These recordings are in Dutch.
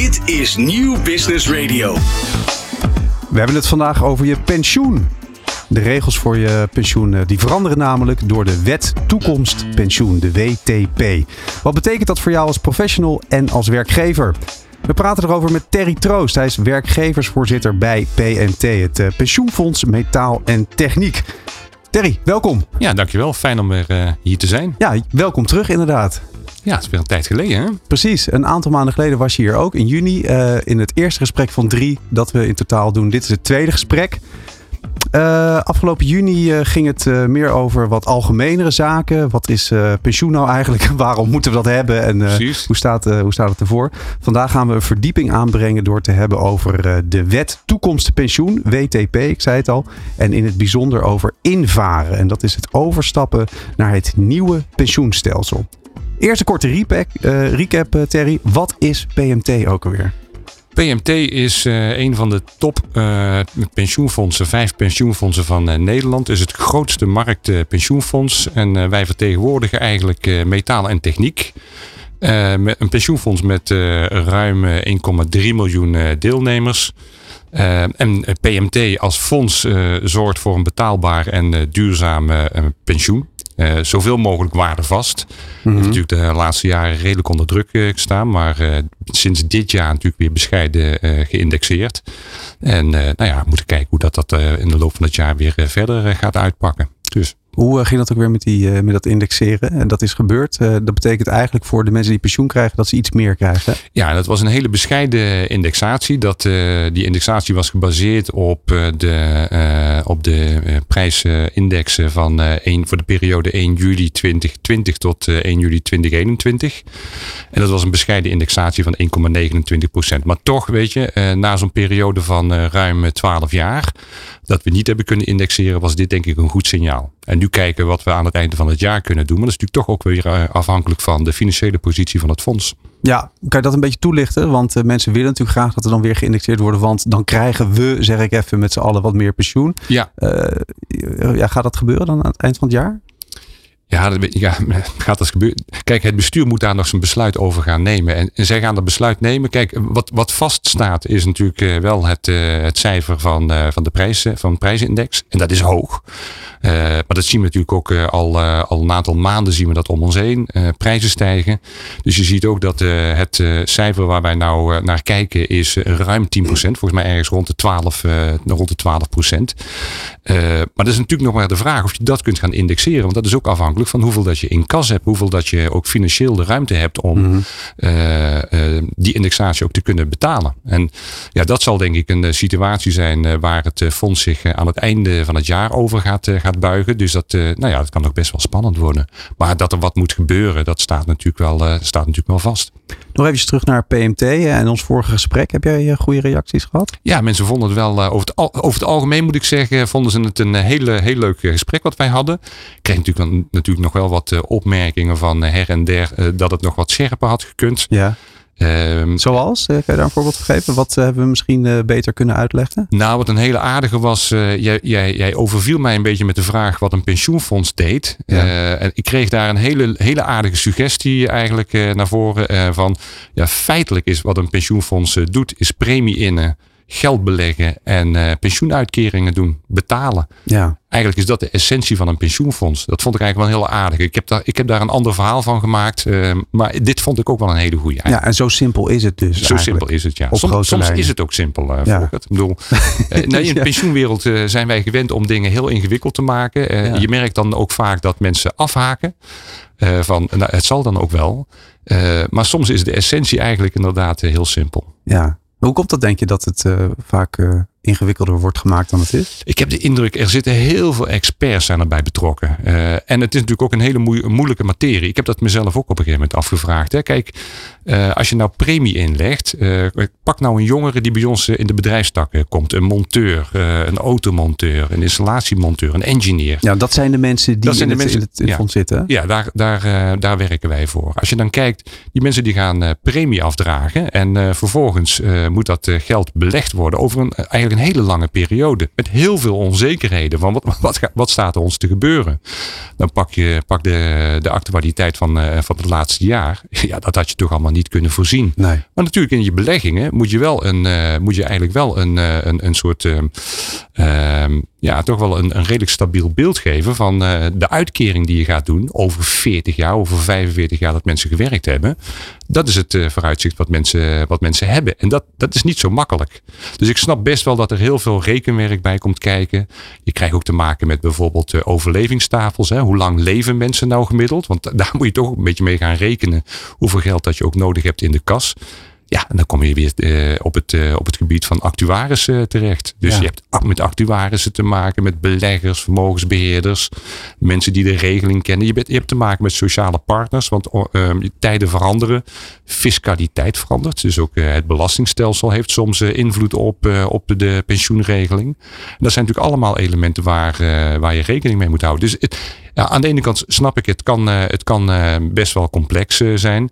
Dit is Nieuw Business Radio. We hebben het vandaag over je pensioen. De regels voor je pensioen eh, die veranderen namelijk door de Wet Toekomst Pensioen, de WTP. Wat betekent dat voor jou als professional en als werkgever? We praten erover met Terry Troost. Hij is werkgeversvoorzitter bij PMT, het eh, Pensioenfonds Metaal en Techniek. Terry, welkom. Ja, dankjewel. Fijn om weer uh, hier te zijn. Ja, welkom terug inderdaad. Ja, het is weer een tijd geleden, hè? Precies. Een aantal maanden geleden was je hier ook in juni. Uh, in het eerste gesprek van drie dat we in totaal doen. Dit is het tweede gesprek. Uh, afgelopen juni uh, ging het uh, meer over wat algemenere zaken. Wat is pensioen nou eigenlijk? Waarom moeten we dat hebben? En hoe, staat, hoe staat het ervoor? Vandaag gaan we een verdieping aanbrengen door te hebben over de wet toekomst pensioen, WTP, ik zei het al. En in het bijzonder over invaren. En dat is het overstappen naar het nieuwe pensioenstelsel. Eerst een korte recap, recap Terry. Wat is PMT ook alweer? PMT is uh, een van de top uh, pensioenfondsen, vijf pensioenfondsen van uh, Nederland. Is het grootste marktpensioenfonds. en wij vertegenwoordigen eigenlijk metaal en techniek. een pensioenfonds met ruim 1,3 miljoen deelnemers. en PMT als fonds zorgt voor een betaalbaar en duurzaam pensioen. Uh, zoveel mogelijk waardevast. Mm -hmm. Heeft natuurlijk de laatste jaren redelijk onder druk uh, gestaan. Maar uh, sinds dit jaar natuurlijk weer bescheiden geïndexeerd. En nou ja, we moeten kijken hoe dat, dat in de loop van het jaar weer verder gaat uitpakken. Dus. Hoe ging dat ook weer met, die, met dat indexeren? En dat is gebeurd. dat betekent eigenlijk voor de mensen die pensioen krijgen dat ze iets meer krijgen. Ja, dat was een hele bescheiden indexatie. Dat, die indexatie was gebaseerd op de, op de prijsindexen van 1, voor de periode 1 juli 2020 tot 1 juli 2021. En dat was een bescheiden indexatie van 1,29 procent. Maar toch, weet je, na zo'n periode van ruim 12 jaar dat we niet hebben kunnen indexeren, was dit denk ik een goed signaal. En nu kijken wat we aan het einde van het jaar kunnen doen. Maar dat is natuurlijk toch ook weer afhankelijk van de financiële positie van het fonds. Ja, kan je dat een beetje toelichten? Want uh, mensen willen natuurlijk graag dat er dan weer geïndexeerd wordt. Want dan krijgen we, zeg ik even met z'n allen, wat meer pensioen. Ja. Uh, ja. Gaat dat gebeuren dan aan het eind van het jaar? Ja, dat, ja, gaat dat gebeuren? Kijk, het bestuur moet daar nog zijn besluit over gaan nemen. En, en zij gaan dat besluit nemen. Kijk, wat, wat vaststaat is natuurlijk uh, wel het, uh, het cijfer van, uh, van de prijzen, van de prijsindex. En dat is hoog. maar dat zien we natuurlijk ook al, al een aantal maanden zien we dat om ons heen. prijzen stijgen. Dus je ziet ook dat het cijfer waar wij nou naar kijken is ruim 10%. Volgens mij ergens rond de 12, rond de 12 procent. maar dat is natuurlijk nog maar de vraag of je dat kunt gaan indexeren. Want dat is ook afhankelijk van hoeveel dat je in kas hebt, hoeveel dat je ook financieel de ruimte hebt om -hmm. uh, uh, die indexatie ook te kunnen betalen. En ja, dat zal denk ik een situatie zijn waar het fonds zich aan het einde van het jaar over gaat, gaat buigen. Dus dat, nou ja, dat kan ook best wel spannend worden. Maar dat er wat moet gebeuren, dat staat natuurlijk wel, staat natuurlijk wel vast. Nog even terug naar PMT en ons vorige gesprek. Heb jij goede reacties gehad? Ja, mensen vonden het wel, over het, al, over het algemeen moet ik zeggen, vonden ze het een hele, heel leuk gesprek wat wij hadden. Ik kreeg natuurlijk, natuurlijk nog wel wat opmerkingen van her en der dat het nog wat scherper had gekund. Ja. Um, Zoals? Kan je daar een voorbeeld van geven? Wat hebben we misschien uh, beter kunnen uitleggen? Nou, wat een hele aardige was. Uh, jij, jij, jij, overviel mij een beetje met de vraag wat een pensioenfonds deed. Ja. Uh, en ik kreeg daar een hele, hele aardige suggestie eigenlijk naar voren. van ja, feitelijk is wat een pensioenfonds doet, is premie innen geld beleggen en uh, pensioenuitkeringen doen, betalen. Ja. Eigenlijk is dat de essentie van een pensioenfonds. Dat vond ik eigenlijk wel heel aardig. Ik heb daar, ik heb daar een ander verhaal van gemaakt. Uh, maar dit vond ik ook wel een hele goede. Ja, en zo simpel is het dus. Zo eigenlijk. simpel is het, ja. Soms, soms is het ook simpel. Uh, ja. Ik bedoel, nee, in de pensioenwereld zijn wij gewend om dingen heel ingewikkeld te maken. Ja. Je merkt dan ook vaak dat mensen afhaken. van, nou, het zal dan ook wel. maar soms is de essentie eigenlijk inderdaad heel simpel. Ja, hoe komt dat, denk je, dat het uh, vaak uh, ingewikkelder wordt gemaakt dan het is? Ik heb de indruk, er zitten heel veel experts zijn erbij betrokken. Uh, en het is natuurlijk ook een hele moe moeilijke materie. Ik heb dat mezelf ook op een gegeven moment afgevraagd. Hè. Kijk, als je nou premie inlegt, pak nou een jongere die bij ons in de bedrijfstakken komt. Een monteur, een automonteur, een installatiemonteur, een engineer. Ja, dat zijn de mensen die in, de het, mensen, in het, in het ja, fonds zitten. Ja, daar, daar, daar werken wij voor. Als je dan kijkt, die mensen die gaan premie afdragen en vervolgens moet dat geld belegd worden over een, eigenlijk eigenlijk een hele lange periode. Met heel veel onzekerheden. Van wat, wat, wat staat er ons te gebeuren? Dan pak je pak de, de actualiteit van, uh, van het laatste jaar. Ja, dat had je toch allemaal niet kunnen voorzien. Nee. Maar natuurlijk in je beleggingen moet je, wel een, uh, moet je eigenlijk wel een, uh, een, een soort. Ja, toch wel een, een redelijk stabiel beeld geven van de uitkering die je gaat doen over 40 jaar, over 45 jaar dat mensen gewerkt hebben. Dat is het vooruitzicht wat mensen, wat mensen hebben. En dat, dat is niet zo makkelijk. Dus ik snap best wel dat er heel veel rekenwerk bij komt kijken. Je krijgt ook te maken met bijvoorbeeld uh, overlevingstafels. Hè. Hoe lang leven mensen nou gemiddeld? Want daar moet je toch een beetje mee gaan rekenen hoeveel geld dat je ook nodig hebt in de kas. Ja, en dan kom je weer uh, op, het, uh, op het gebied van actuarissen uh, terecht. Dus ja. je hebt met actuarissen te maken, met beleggers, vermogensbeheerders, mensen die de regeling kennen. Je, bent, je hebt te maken met sociale partners, want tijden veranderen, fiscaliteit verandert. Dus ook het belastingstelsel heeft soms invloed op, op de pensioenregeling. En dat zijn natuurlijk allemaal elementen waar, waar je rekening mee moet houden. Dus het, ja, aan de ene kant snap ik, het kan, het kan best wel complex zijn.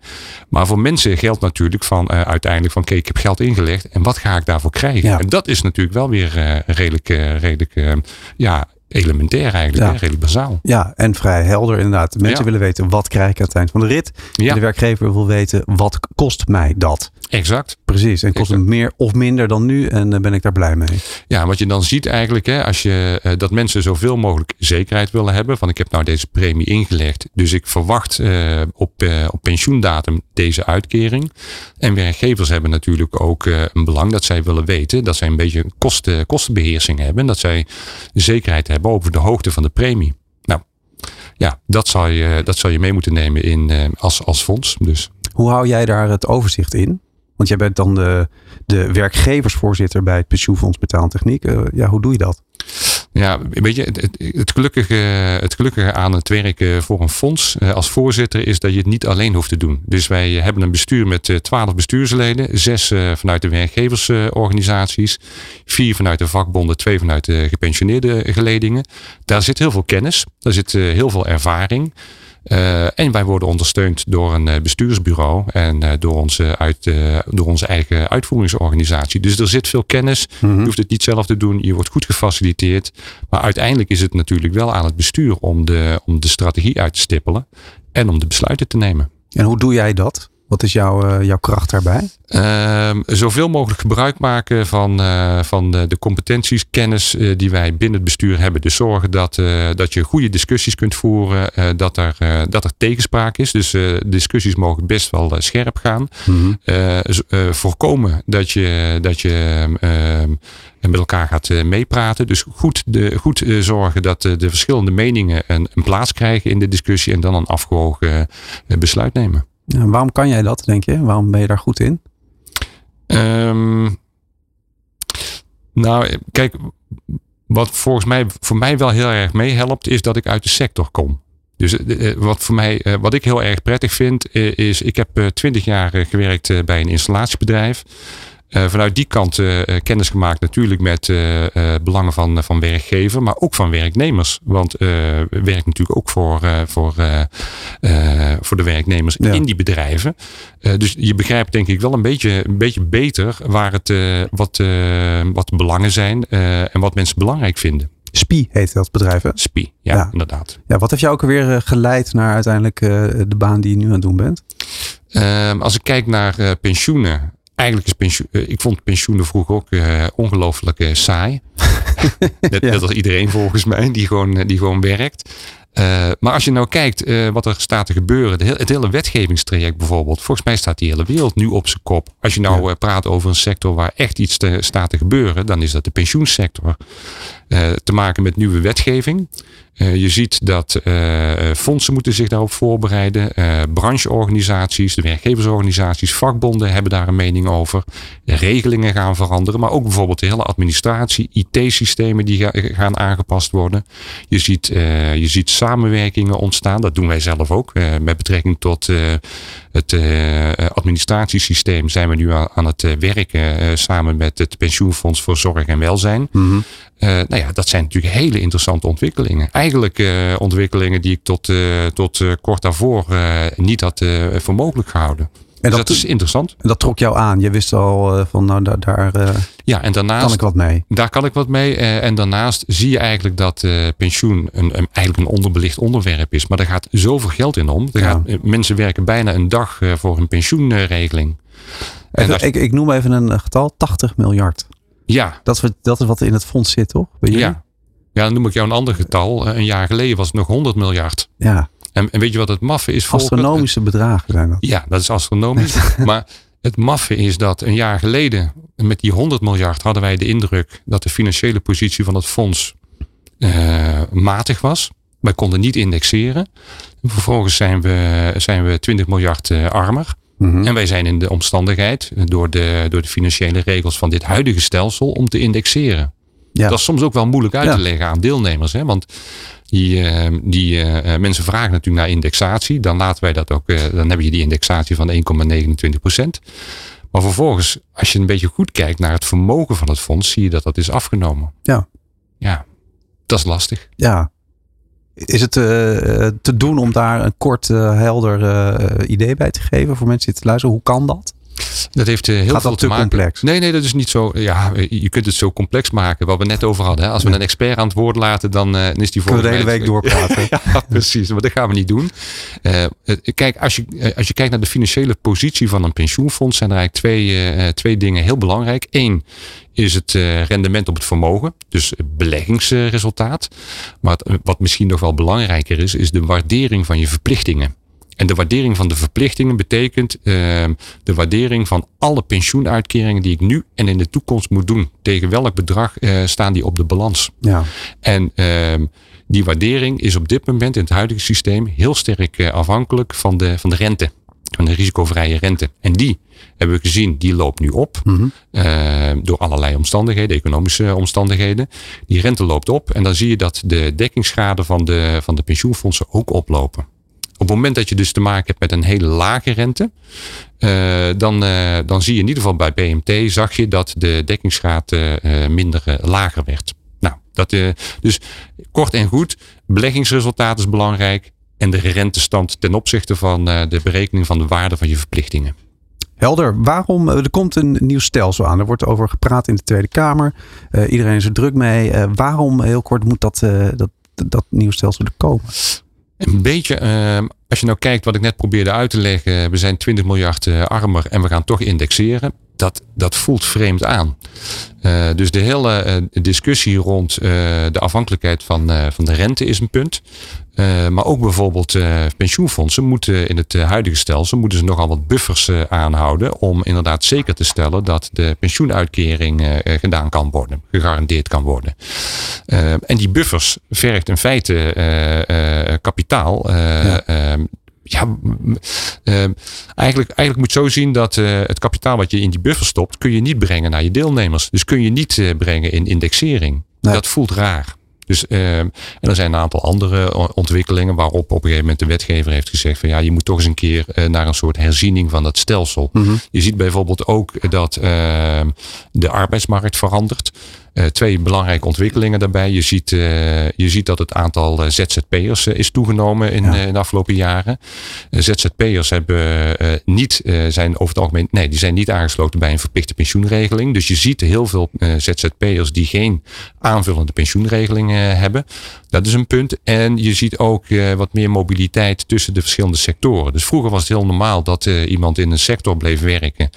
Maar voor mensen geldt natuurlijk van uiteindelijk van, oké, ik heb geld ingelegd en wat ga ik daarvoor krijgen? Ja. En dat is natuurlijk wel weer uh, redelijk, uh, redelijk uh, ja, elementair eigenlijk, ja. redelijk bazaal. Ja, en vrij helder inderdaad. Mensen ja. willen weten, wat krijg ik aan het eind van de rit? Ja. En de werkgever wil weten, wat kost mij dat? Exact. Precies. En kost het meer of minder dan nu en dan ben ik daar blij mee. Ja, wat je dan ziet eigenlijk, hè, als je uh, dat mensen zoveel mogelijk zekerheid willen hebben. Van ik heb nou deze premie ingelegd. Dus ik verwacht uh, op, uh, op pensioendatum deze uitkering. En werkgevers hebben natuurlijk ook een belang dat zij willen weten. Dat zij een beetje kosten, kostenbeheersing hebben. En dat zij zekerheid hebben over de hoogte van de premie. Nou, ja, dat zal je, dat zal je mee moeten nemen in, als, als fonds. Dus. Hoe hou jij daar het overzicht in? Want jij bent dan de, de werkgeversvoorzitter bij het Pensioenfonds Betaaltechniek. Uh, ja, hoe doe je dat? Ja, weet je, het, het, gelukkige, het gelukkige aan het werken voor een fonds als voorzitter is dat je het niet alleen hoeft te doen. Dus wij hebben een bestuur met twaalf bestuursleden, zes vanuit de werkgeversorganisaties, vier vanuit de vakbonden, twee vanuit de gepensioneerde geledingen. Daar zit heel veel kennis, daar zit heel veel ervaring. Uh, en wij worden ondersteund door een uh, bestuursbureau en uh, door, onze uit, door onze eigen uitvoeringsorganisatie. Dus er zit veel kennis. Mm -hmm. Je hoeft het niet zelf te doen. Je wordt goed gefaciliteerd. Maar uiteindelijk is het natuurlijk wel aan het bestuur om de, om de strategie uit te stippelen en om de besluiten te nemen. En hoe doe jij dat? Wat is jouw, uh, jouw kracht daarbij? Uh, zoveel mogelijk gebruik maken van, uh, van de, de, competenties, kennis die wij binnen het bestuur hebben. Dus zorgen dat, dat je goede discussies kunt voeren, dat, er, dat er tegenspraak is. Dus discussies mogen best wel scherp gaan. Mm -hmm. voorkomen dat je, dat je ehm, met elkaar gaat meepraten. Dus goed, de, goed zorgen dat de verschillende meningen een, een plaats krijgen in de discussie en dan een afgewogen besluit nemen. Waarom kan jij dat, denk je? Waarom ben je daar goed in? Um, nou, kijk, wat volgens mij voor mij wel heel erg meehelpt, is dat ik uit de sector kom. Dus wat voor mij, wat ik heel erg prettig vind, is ik heb twintig jaar gewerkt bij een installatiebedrijf. Uh, vanuit die kant uh, kennis gemaakt natuurlijk met uh, belangen van, van werkgever, maar ook van werknemers. Want we werken natuurlijk ook voor, voor, voor de werknemers ja. in die bedrijven. dus je begrijpt denk ik wel een beetje, een beetje beter waar het, wat, wat de belangen zijn en wat mensen belangrijk vinden. SPI heet dat bedrijf, hè? SPI, ja, ja, inderdaad. Ja, wat heeft jou ook weer geleid naar uiteindelijk de baan die je nu aan het doen bent? Ehm, als ik kijk naar pensioenen, eigenlijk is pensioen, ik vond pensioenen vroeger ook uh, ongelooflijk uh, saai. net, ja. net, als iedereen volgens mij, die gewoon, die gewoon werkt. Uh, maar als je nou kijkt wat er staat te gebeuren, het hele wetgevingstraject bijvoorbeeld, volgens mij staat die hele wereld nu op zijn kop. Als je nou ja. praat over een sector waar echt iets te, staat te gebeuren, dan is dat de pensioensector. te maken met nieuwe wetgeving. Je ziet dat fondsen moeten zich daarop voorbereiden. brancheorganisaties, de werkgeversorganisaties, vakbonden hebben daar een mening over. De regelingen gaan veranderen, maar ook bijvoorbeeld de hele administratie, IT-systemen die ga, gaan aangepast worden. Je ziet, je ziet samenwerkingen ontstaan. Dat doen wij zelf ook. Met betrekking tot het administratiesysteem zijn we nu aan, het werken samen met het Pensioenfonds voor Zorg en Welzijn. Mm -hmm. nou ja, dat zijn natuurlijk hele interessante ontwikkelingen. Eigenlijk ontwikkelingen die ik tot, tot kort daarvoor niet had voor mogelijk gehouden. En dus dat, is interessant. En dat trok jou aan. Je wist al van nou daar, daar ja, en daarnaast, kan ik wat mee. Daar kan ik wat mee. en daarnaast zie je eigenlijk dat pensioen een, een, eigenlijk een onderbelicht onderwerp is. Maar er gaat zoveel geld in om. Er gaat, mensen werken bijna een dag voor een pensioenregeling. En ik, ik, noem even een getal, 80 miljard. Ja. Dat is, dat is wat in het fonds zit, toch? Ja. ja, dan noem ik jou een ander getal. Een jaar geleden was het nog 100 miljard. Ja. En, en weet je wat het maffe is? Astronomische bedragen zijn dat. Ja, dat is astronomisch. maar het maffe is dat een jaar geleden met die 100 miljard hadden wij de indruk dat de financiële positie van het fonds uh, matig was. Wij konden niet indexeren. Vervolgens zijn we, zijn we 20 miljard uh, armer. Mhm. En wij zijn in de omstandigheid, door de, door de financiële regels van dit huidige stelsel, om te indexeren. Ja. Dat is soms ook wel moeilijk uit te leggen aan deelnemers. Hè? Want die, uh, die uh, mensen vragen natuurlijk naar indexatie. Dan laten wij dat ook. Uh, dan heb je die indexatie van 1,29 procent. Maar vervolgens, als je een beetje goed kijkt naar het vermogen van het fonds, zie je dat dat is afgenomen. Ja. Ja, dat is lastig. Ja, is het uh, te doen om daar een kort, uh, helder uh, idee bij te geven voor mensen die te luisteren? Hoe kan dat? Dat heeft heel Gaat veel te, te maken. complex? Nee, nee, dat is niet zo. Ja, je kunt het zo complex maken. Wat we net over hadden. Hè? Als we een expert aan het woord laten, dan is die voor Kunnen we de hele week doorpraten. ja, precies. Maar dat gaan we niet doen. kijk, als je, als je kijkt naar de financiële positie van een pensioenfonds, zijn er eigenlijk twee, twee dingen heel belangrijk. Eén is het rendement op het vermogen, dus beleggingsresultaat. Maar het, wat misschien nog wel belangrijker is, is de waardering van je verplichtingen. En de waardering van de verplichtingen betekent uh, de waardering van alle pensioenuitkeringen die ik nu en in de toekomst moet doen. Tegen welk bedrag uh, staan die op de balans? Ja. En ehm, die waardering is op dit moment in het huidige systeem heel sterk eh, afhankelijk van de, van de rente van de risicovrije rente. En die hebben we gezien, die loopt nu op. Mm uh, door allerlei omstandigheden, economische omstandigheden. Die rente loopt op en dan zie je dat de dekkingsgraden van de, van de pensioenfondsen ook oplopen. Op het moment dat je dus te maken hebt met een hele lage rente, uh, dan, uh, dan zie je in ieder geval bij BMT, zag je dat de dekkingsgraad minder lager werd. Nou, dat, dus kort en goed, beleggingsresultaat is belangrijk en de rentestand ten opzichte van uh, de berekening van de waarde van je verplichtingen. Helder. Waarom? Er komt een nieuw stelsel aan. Er wordt over gepraat in de Tweede Kamer. Uh, iedereen is er druk mee. Uh, waarom, heel kort, moet dat, dat, dat nieuw stelsel er komen? Een beetje, ehm, als je nou kijkt wat ik net probeerde uit te leggen. We zijn 20 miljard armer en we gaan toch indexeren. Dat, dat voelt vreemd aan. Uh, dus de hele uh, discussie rond de afhankelijkheid van, van de rente is een punt. Maar ook bijvoorbeeld pensioenfondsen moeten in het huidige stelsel moeten ze nogal wat buffers aanhouden om inderdaad zeker te stellen dat de pensioenuitkering gedaan kan worden, gegarandeerd kan worden. en die buffers vergt in feite kapitaal. Ja. Ehm, ja, uh, eigenlijk, eigenlijk moet je zo zien dat het kapitaal wat je in die buffer stopt, kun je niet brengen naar je deelnemers. Dus kun je niet brengen in indexering. Nee. Dat voelt raar. Dus, uh, en er zijn een aantal andere ontwikkelingen waarop op een gegeven moment de wetgever heeft gezegd van ja, je moet toch eens een keer uh, naar een soort herziening van dat stelsel. Mm -hmm. Je ziet bijvoorbeeld ook dat de arbeidsmarkt verandert. Uh, twee belangrijke ontwikkelingen daarbij. Je ziet, uh, je ziet dat het aantal uh, ZZP'ers is toegenomen in, ja. in, de afgelopen jaren. ZZP'ers hebben niet, zijn over het algemeen, nee, die zijn niet aangesloten bij een verplichte pensioenregeling. Dus je ziet heel veel ZZP'ers die geen aanvullende pensioenregeling hebben. Dat is een punt. En je ziet ook wat meer mobiliteit tussen de verschillende sectoren. Dus vroeger was het heel normaal dat iemand in een sector bleef werken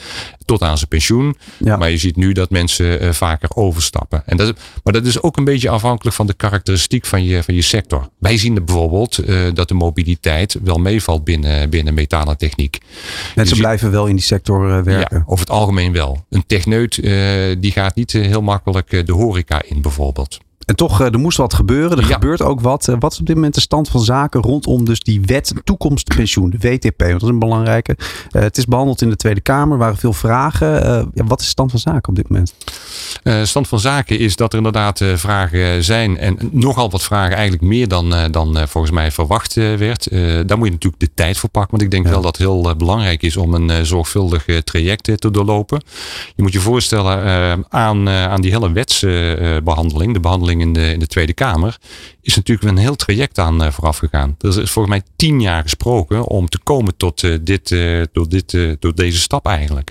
tot aan zijn pensioen. Ja. Maar je ziet nu dat mensen vaker overstappen. En dat, maar dat is ook een beetje afhankelijk van de karakteristiek van je, van je sector. Wij zien er bijvoorbeeld uh, dat de mobiliteit wel meevalt binnen, binnen metanotechniek. Mensen dus blijven wel in die sector uh, werken. Ja, over het algemeen wel. Een techneut uh, die gaat niet heel makkelijk de horeca in bijvoorbeeld. En toch, er moest wat gebeuren. Er Ja. gebeurt ook wat. Eh, Wat is op dit moment de stand van zaken rondom dus die wet toekomstpensioen, de WTP? Want dat is een belangrijke. Eh, het is behandeld in de Tweede Kamer. Er waren veel vragen. Eh, ja, wat is de stand van zaken op dit moment? Uh, stand van zaken is dat er inderdaad vragen zijn. En nogal wat vragen, eigenlijk meer dan, dan volgens mij verwacht werd. daar moet je natuurlijk de tijd voor pakken. Want ik denk Ja. wel dat het heel belangrijk is om een zorgvuldig traject te doorlopen. Je moet je voorstellen aan, aan die hele wetsbehandeling, de behandeling behandeling in de, in de Tweede Kamer, is natuurlijk een heel traject aan uh, vooraf gegaan. Er is volgens mij tien jaar gesproken om te komen tot, uh, dit, uh, tot, dit, tot deze stap eigenlijk.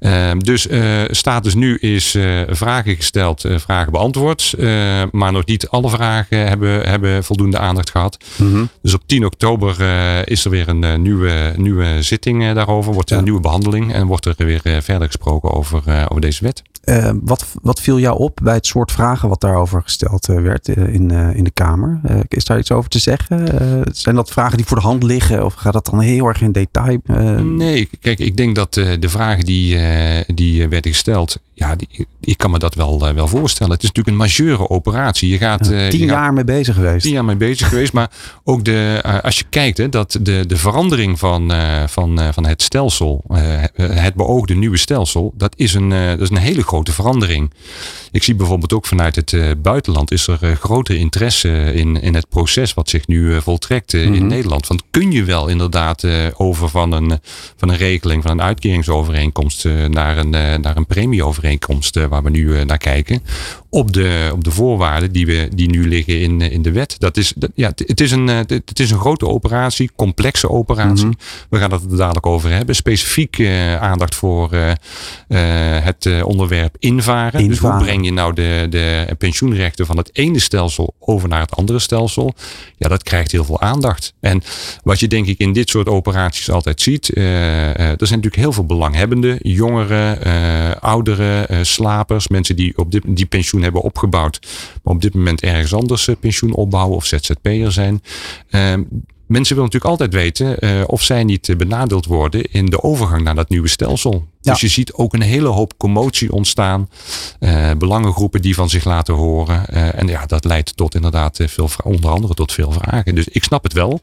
Ehm, dus status nu is vragen gesteld, vragen beantwoord, maar nog niet alle vragen hebben, hebben voldoende aandacht gehad. Mm Dus op 10 oktober is er weer een nieuwe, nieuwe zitting daarover, wordt er een nieuwe behandeling en wordt er weer verder gesproken over, over deze wet. Wat, wat viel jou op bij het soort vragen wat daarover gesteld werd in, in de Kamer. Is daar iets over te zeggen? Zijn dat vragen die voor de hand liggen of gaat dat dan heel erg in detail? Nee, kijk, ik denk dat de vragen die, die werden gesteld, ja, die, ik kan me dat wel, wel voorstellen. Het is natuurlijk een majeure operatie. Je gaat, ja, tien je jaar mee bezig geweest. Tien jaar mee bezig geweest, maar ook de, als je kijkt, hè, dat de, de verandering van, van, van het stelsel, het beoogde nieuwe stelsel, dat is, een, dat is een hele grote verandering. Ik zie bijvoorbeeld ook vanuit het buitenland is er grote interesse eh, in, in het proces wat zich nu eh, voltrekt eh, in mhm. Nederland. Want kun je wel inderdaad over van een, van een regeling, van een uitkeringsovereenkomst naar een, naar een premieovereenkomst waar we nu naar kijken. Op de, op de voorwaarden die, we, die nu liggen in, in de wet. Dat is, ja, het, is een, het is een grote operatie, complexe operatie. Mhm. We gaan het er dadelijk over hebben. Specifiek aandacht voor het onderwerp invaren. invaren. Dus hoe breng je nou de, de pensioenrechten van het ene stelsel over naar het andere stelsel. Ja, dat krijgt heel veel aandacht. En wat je denk ik in dit soort operaties altijd ziet. Er zijn natuurlijk heel veel belanghebbenden. Jongeren, ouderen, slapers. Mensen die op dit, die pensioen hebben opgebouwd. Maar op dit moment ergens anders pensioen opbouwen. Of ZZP'er zijn. Ehm, mensen willen natuurlijk altijd weten uh, of zij niet eh, benadeeld worden in de overgang naar dat nieuwe stelsel. Dus je ziet ook een hele hoop commotie ontstaan. Uh, belangengroepen die van zich laten horen. en ja, dat leidt tot inderdaad veel, onder andere tot veel vragen. Dus ik snap het wel.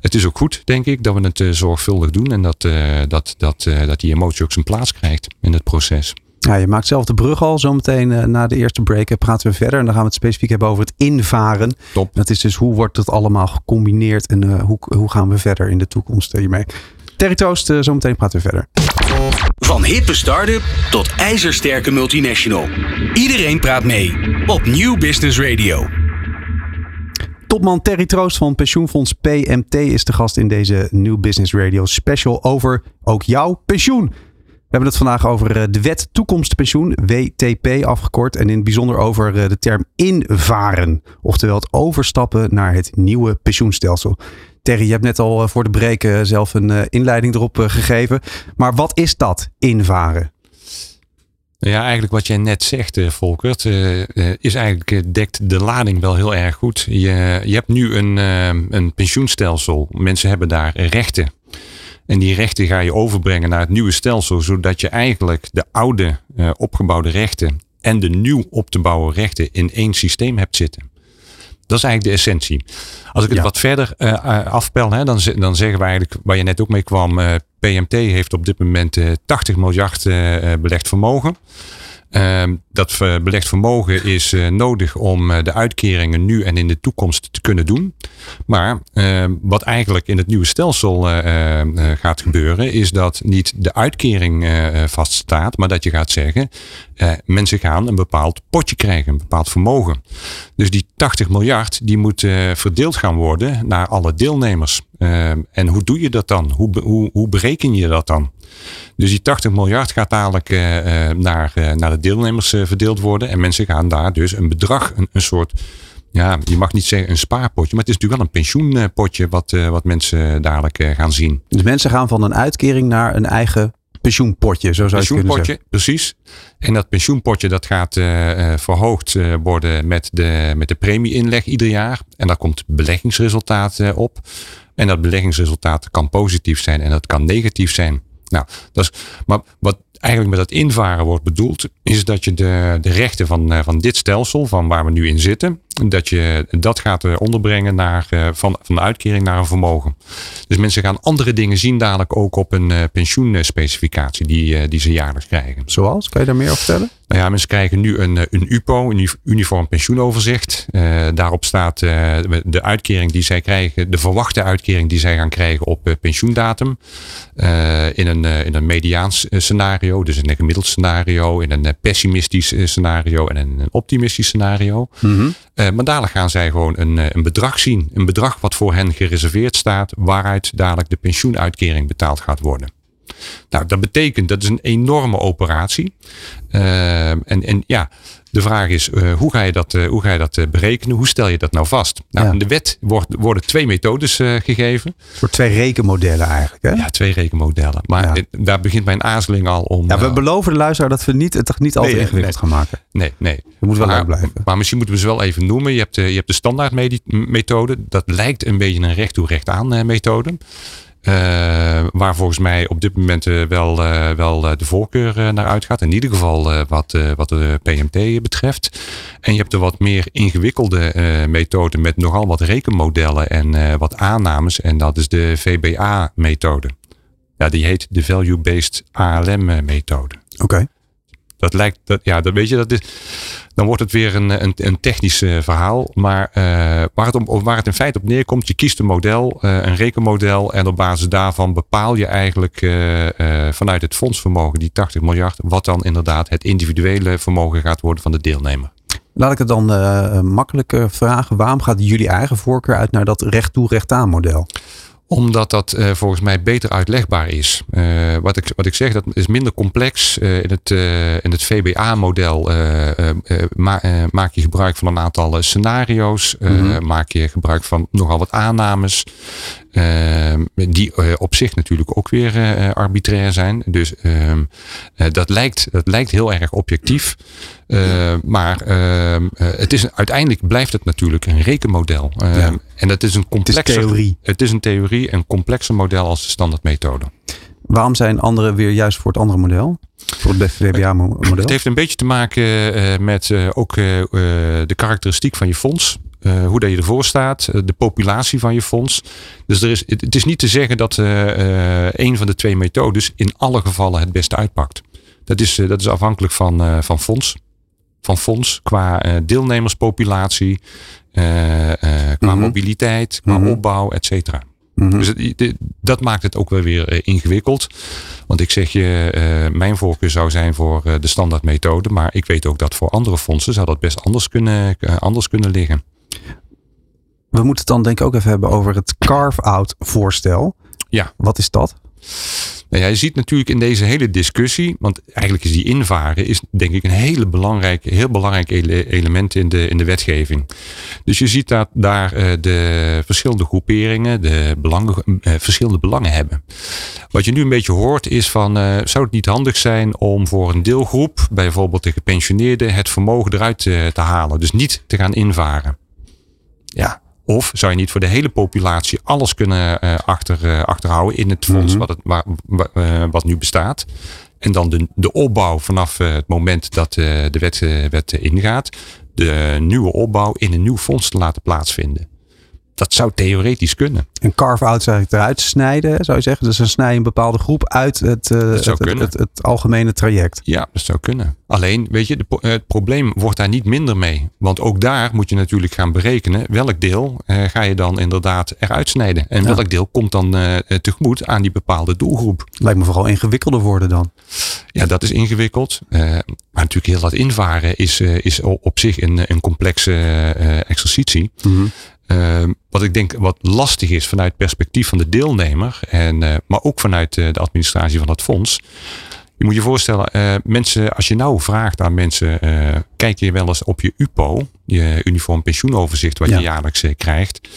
Het is ook goed, denk ik, dat we het zorgvuldig doen. En dat, dat, dat, dat die emotie ook zijn plaats krijgt in het proces. Ja, je maakt zelf de brug al. Zometeen uh, na de eerste break eh, praten we verder. En dan gaan we het specifiek hebben over het invaren. Top. Dat is dus hoe wordt het allemaal gecombineerd en uh, hoe, hoe gaan we verder in de toekomst hiermee. Terry Toost, uh, zometeen praten we verder. Van hippe start-up tot ijzersterke multinational. Iedereen praat mee op Nieuw Business Radio. Topman Terry Troost van pensioenfonds PMT is de gast in deze Nieuw Business Radio special over ook jouw pensioen. We hebben het vandaag over eh, de wet toekomstpensioen, WTP afgekort. En in het bijzonder over eh, de term invaren. Oftewel het overstappen naar het nieuwe pensioenstelsel. Terry, je hebt net al eh, voor de breken zelf een inleiding erop gegeven. Maar wat is dat, invaren? Ja, eigenlijk wat jij net zegt, Volkert, is eigenlijk dekt de lading wel heel erg goed. Je, je hebt nu een, een pensioenstelsel. Mensen hebben daar rechten. En die rechten ga je overbrengen naar het nieuwe stelsel, zodat je eigenlijk de oude uh, opgebouwde rechten en de nieuw op te bouwen rechten in één systeem hebt zitten. Dat is eigenlijk de essentie. Als ik het wat verder uh, afpel, hè, dan, dan zeggen we eigenlijk, waar je net ook mee kwam, uh, PMT heeft op dit moment 80 miljard belegd vermogen. Ehm, dat belegd vermogen is uh, nodig om uh, de uitkeringen nu en in de toekomst te kunnen doen. Maar uh, wat eigenlijk in het nieuwe stelsel eh, gaat gebeuren, is dat niet de uitkering vaststaat, maar dat je gaat zeggen, mensen gaan een bepaald potje krijgen, een bepaald vermogen. Dus die 80 miljard, die moet verdeeld gaan worden naar alle deelnemers. Ehm, en hoe doe je dat dan? Hoe, hoe bereken je dat dan? Dus die 80 miljard gaat dadelijk uh, naar, uh, naar de deelnemers verdeeld worden. En mensen gaan daar dus een bedrag, een, een soort ja, je mag niet zeggen een spaarpotje, maar het is natuurlijk wel een pensioenpotje wat, wat mensen dadelijk gaan zien. Dus mensen gaan van een uitkering naar een eigen pensioenpotje, zo zou je kunnen zeggen. precies. En dat pensioenpotje dat gaat uh, verhoogd worden met de, met de premieinleg ieder jaar. En daar komt beleggingsresultaat op. En dat beleggingsresultaat kan positief zijn en dat kan negatief zijn. Nou, maar wat eigenlijk met dat invaren wordt bedoeld, is dat je de, de rechten van, eh, van dit stelsel, van waar we nu in zitten, dat je dat gaat eh, onderbrengen naar, eh, van, van de uitkering naar een vermogen. Dus mensen gaan andere dingen zien dadelijk ook op een pensioenspecificatie die, die ze jaarlijks krijgen. Zoals? Kan je daar meer over vertellen? Nou ja, mensen krijgen nu een, een UPO, een uniform pensioenoverzicht. Uh, daarop staat uh, de uitkering die zij krijgen, de verwachte uitkering die zij gaan krijgen op uh, pensioendatum. in, een, in een mediaans scenario, dus in een gemiddeld scenario, in een pessimistisch scenario en in een optimistisch scenario. Mm -hmm. maar dadelijk gaan zij gewoon een, een bedrag zien. Een bedrag wat voor hen gereserveerd staat, waaruit dadelijk de pensioenuitkering betaald gaat worden. Nou, dat betekent dat is een enorme operatie. Uh, en, en ja, de vraag is, uh, hoe ga je dat, uh, hoe ga je dat berekenen? Hoe stel je dat nou vast? Nou, Ja. In de wet wordt, worden twee methodes gegeven. Voor twee rekenmodellen eigenlijk. Hè? Ja, twee rekenmodellen. Maar Ja. daar begint mijn aarzeling al om. Ja, we eh, beloven de luisteraar dat we niet, het toch niet al te Nee, ingewikkeld nee. gaan maken. nee, nee. We moeten wel blijven. maar misschien moeten we ze wel even noemen. Je hebt de, je hebt de standaard medi- methode. Dat lijkt een beetje een recht toe recht aan eh, methode. Eh, waar volgens mij op dit moment eh, wel, eh, wel de voorkeur naar uitgaat. In ieder geval wat, wat de PMT betreft. En je hebt de wat meer ingewikkelde eh, methode met nogal wat rekenmodellen en wat aannames. En dat is de VBA-methode. Ja, die heet de Value-Based ALM-methode. Oké. Dat lijkt, dat, ja, dat weet je, dat is, dan wordt het weer een, een, een technisch eh, verhaal. Maar eh, waar, het om, waar het in feite op neerkomt, je kiest een model, eh, een rekenmodel. En op basis daarvan bepaal je eigenlijk vanuit het fondsvermogen, die 80 miljard, wat dan inderdaad het individuele vermogen gaat worden van de deelnemer. Laat ik het dan makkelijk eh, vragen. Waarom gaat jullie eigen voorkeur uit naar dat recht toe recht aan model? Omdat dat eh, volgens mij beter uitlegbaar is. Eh, wat, ik, wat ik zeg, dat is minder complex. Eh, in het, in het VBA-model ma- maak je gebruik van een aantal scenario's. Mhm. Maak je gebruik van nogal wat aannames. Eh, die eh, op zich natuurlijk ook weer eh, arbitrair zijn. Dus ehm, eh, dat, lijkt, dat lijkt heel erg objectief. Maar ehm, eh, het is, uiteindelijk blijft het natuurlijk een rekenmodel. Ehm, Ja. En dat is een Het is theorie. het is een theorie, een complexer model als de standaardmethode. Waarom zijn anderen weer juist voor het andere model? Voor het VBA-model? Het heeft een beetje te maken met ook de karakteristiek van je fonds. Eh, hoe dat je ervoor staat, eh, de populatie van je fonds. Dus er is, het, het is niet te zeggen dat eh, een van de twee methodes in alle gevallen het beste uitpakt. Dat is, dat is afhankelijk van, van fonds. Van fonds qua deelnemerspopulatie, qua Mhm. mobiliteit, qua Mhm. opbouw, et cetera. Mhm. Dus het- dat maakt het ook wel weer ingewikkeld. Want ik zeg je, mijn voorkeur zou zijn voor de standaardmethode. Maar ik weet ook dat voor andere fondsen zou dat best anders kunnen, anders kunnen liggen. We moeten het dan denk ik ook even hebben over het carve-out voorstel. Ja. Wat is dat? Nou ja, je ziet natuurlijk in deze hele discussie, want eigenlijk is die invaren, is denk ik een hele belangrijk, heel belangrijk ele- element in de, in de wetgeving. Dus je ziet dat daar eh, de verschillende groeperingen, de belangen, eh, verschillende belangen hebben. Wat je nu een beetje hoort is van, eh, zou het niet handig zijn om voor een deelgroep, bijvoorbeeld de gepensioneerden, het vermogen eruit te halen. Dus niet te gaan invaren. Ja. Of zou je niet voor de hele populatie alles kunnen eh, achter, eh, achterhouden in het fonds Mhm. wat, het, waar, eh, wat nu bestaat. En dan de, de opbouw vanaf het moment dat de wet, wet ingaat. De nieuwe opbouw in een nieuw fonds te laten plaatsvinden. Dat zou theoretisch kunnen. Een carve-out zou ik eruit snijden, zou je zeggen. Dus dan snij je een bepaalde groep uit het, eh, het, het, kunnen. het, het algemene traject. Ja, dat zou kunnen. Alleen, weet je, de, het probleem wordt daar niet minder mee. Want ook daar moet je natuurlijk gaan berekenen welk deel eh, ga je dan inderdaad eruit snijden. En Ja. welk deel komt dan eh, tegemoet aan die bepaalde doelgroep. Lijkt me vooral ingewikkelder worden dan. Ja, dat is ingewikkeld. Maar natuurlijk heel dat invaren is, is op zich een, een complexe exercitie. Eh, wat ik denk wat lastig is vanuit het perspectief van de deelnemer. En, eh, maar ook vanuit eh, de administratie van het fonds. Je moet je voorstellen, eh, mensen, als je nou vraagt aan mensen, kijk je wel eens op je UPO, je uniform pensioenoverzicht, wat Ja. je jaarlijks krijgt.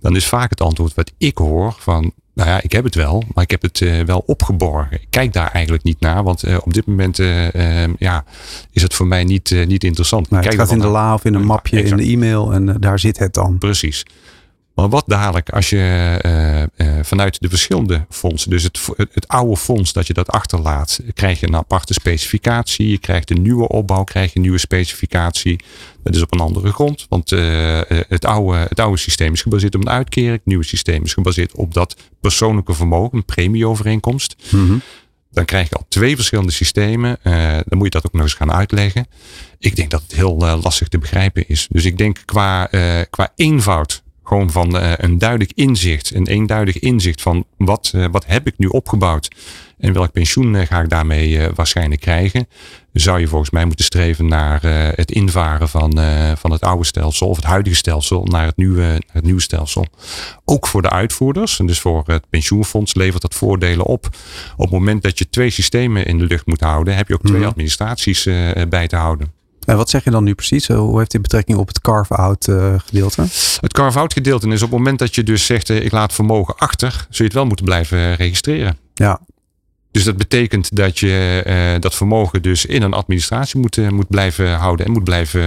Dan is vaak het antwoord wat ik hoor van, nou ja, ik heb het wel, maar ik heb het wel opgeborgen. Ik kijk daar eigenlijk niet naar, want op dit moment eh, eh, ja, is het voor mij niet, niet interessant. Maar het kijk gaat in de la of in een Ja, mapje in de e-mail en daar zit het dan. Precies. Maar wat dadelijk als je eh, eh, vanuit de verschillende fondsen, dus het, het, oude fonds dat je dat achterlaat, krijg je een aparte specificatie. Je krijgt een nieuwe opbouw, krijg je een nieuwe specificatie. Dat is op een andere grond, want eh, het, oude, het oude systeem is gebaseerd op een uitkering. Het nieuwe systeem is gebaseerd op dat persoonlijke vermogen, een premieovereenkomst. Mhm. dan krijg je al twee verschillende systemen. dan moet je dat ook nog eens gaan uitleggen. Ik denk dat het heel lastig te begrijpen is. Dus ik denk qua, qua eenvoud gewoon van uh, een duidelijk inzicht, een eenduidig inzicht van wat, uh, wat heb ik nu opgebouwd en welk pensioen uh, ga ik daarmee waarschijnlijk krijgen. Zou je volgens mij moeten streven naar het invaren van, van het oude stelsel of het huidige stelsel naar het, nieuwe, naar het nieuwe stelsel. Ook voor de uitvoerders, en dus voor het pensioenfonds levert dat voordelen op. Op het moment dat je twee systemen in de lucht moet houden, heb je ook twee mhm. administraties bij te houden. En wat zeg je dan nu precies? Hoe heeft dit betrekking op het carve-out uh, gedeelte? Het carve-out gedeelte is op het moment dat je dus zegt uh, ik laat vermogen achter, zul je het wel moeten blijven registreren. Ja. Dus dat betekent dat je dat vermogen dus in een administratie moet, moet blijven houden en moet blijven,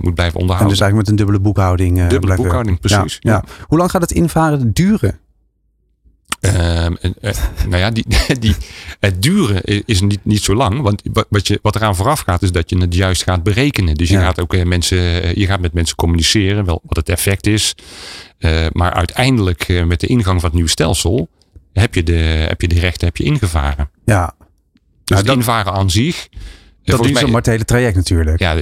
moet blijven onderhouden. En dus eigenlijk met een dubbele boekhouding. dubbele boekhouding, precies. Ja, ja. Hoe lang gaat het invaren duren? Um, nou ja, die, die, het duren is niet, niet zo lang. Want wat, je, wat eraan vooraf gaat, is dat je het juist gaat berekenen. Dus je gaat ook mensen, je gaat met mensen communiceren, wel wat het effect is. Uh, maar uiteindelijk met de ingang van het nieuwe stelsel heb je de, heb je de rechten heb je ingevaren. Ja. Dus nou, het invaren aan zich dat is maar het hele traject natuurlijk. Ja,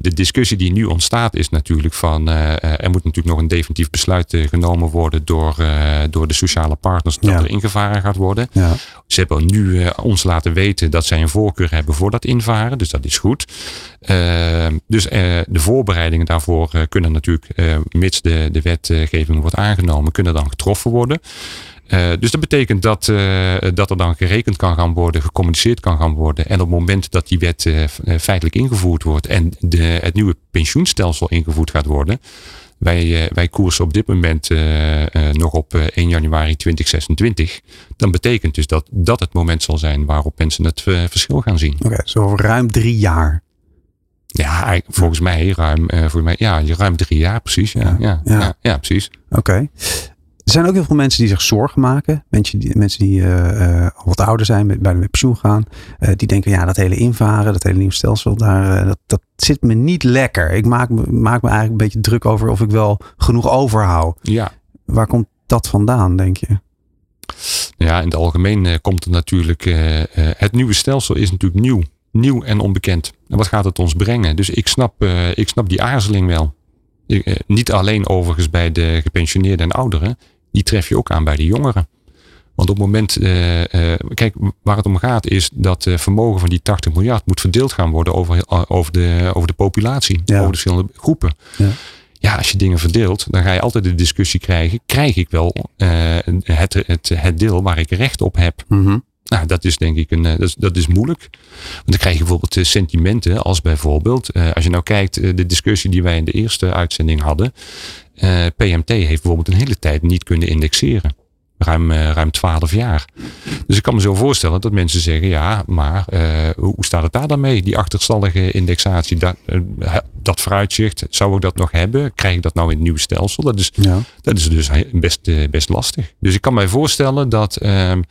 de, discussie die nu ontstaat is natuurlijk van... Uh, er moet natuurlijk nog een definitief besluit uh, genomen worden door, uh, door de sociale partners dat er ingevaren gaat worden. Ja. Ze hebben nu ons laten weten dat zij een voorkeur hebben voor dat invaren. Dus dat is goed. dus de voorbereidingen daarvoor kunnen natuurlijk, mits de, de wetgeving wordt aangenomen, kunnen dan getroffen worden. Uh, dus dat betekent dat, uh, dat er dan gerekend kan gaan worden, gecommuniceerd kan gaan worden. En op het moment dat die wet uh, feitelijk ingevoerd wordt en de, het nieuwe pensioenstelsel ingevoerd gaat worden. Wij, wij koersen op dit moment nog op 1 januari 2026. Dan betekent dus dat dat het moment zal zijn waarop mensen het verschil gaan zien. Oké, okay, zo ruim drie jaar. Ja, volgens mij ruim, voor mij, ja, ruim drie jaar precies. Ja, ja, ja. ja, ja precies. Oké. Er zijn ook heel veel mensen die zich zorgen maken. Mensen die, mensen die uh, al wat ouder zijn, met, bij de pensioen gaan. Uh, die denken, ja, dat hele invaren, dat hele nieuwe stelsel, daar, dat, dat zit me niet lekker. Ik maak me, maak me eigenlijk een beetje druk over of ik wel genoeg overhoud. Ja. Waar komt dat vandaan, denk je? Ja, in het algemeen komt het natuurlijk. het nieuwe stelsel is natuurlijk nieuw. Nieuw en onbekend. En wat gaat het ons brengen? Dus ik snap, ik snap die aarzeling wel. Niet alleen overigens bij de gepensioneerden en ouderen die tref je ook aan bij de jongeren. Want op het moment, uh, uh, kijk, waar het om gaat is dat vermogen van die 80 miljard moet verdeeld gaan worden over, over, de, over de populatie, over de verschillende groepen. Ja. ja. als je dingen verdeelt, dan ga je altijd de discussie krijgen, krijg ik wel het, het, het deel waar ik recht op heb? Mm Nou, dat is denk ik een, dat is, dat is moeilijk. Want dan krijg je bijvoorbeeld sentimenten als bijvoorbeeld, als je nou kijkt, de discussie die wij in de eerste uitzending hadden. Eh, PMT heeft bijvoorbeeld een hele tijd niet kunnen indexeren. Ruim, uh, ruim 12 jaar. Dus ik kan me zo voorstellen dat mensen zeggen: ja, maar uh, hoe staat het daar dan mee? Die achterstallige indexatie, dat, dat vooruitzicht, zou ik dat nog hebben? Krijg ik dat nou in het nieuwe stelsel? Dat is, ja. dat is dus best, best lastig. Dus ik kan mij voorstellen dat ehm,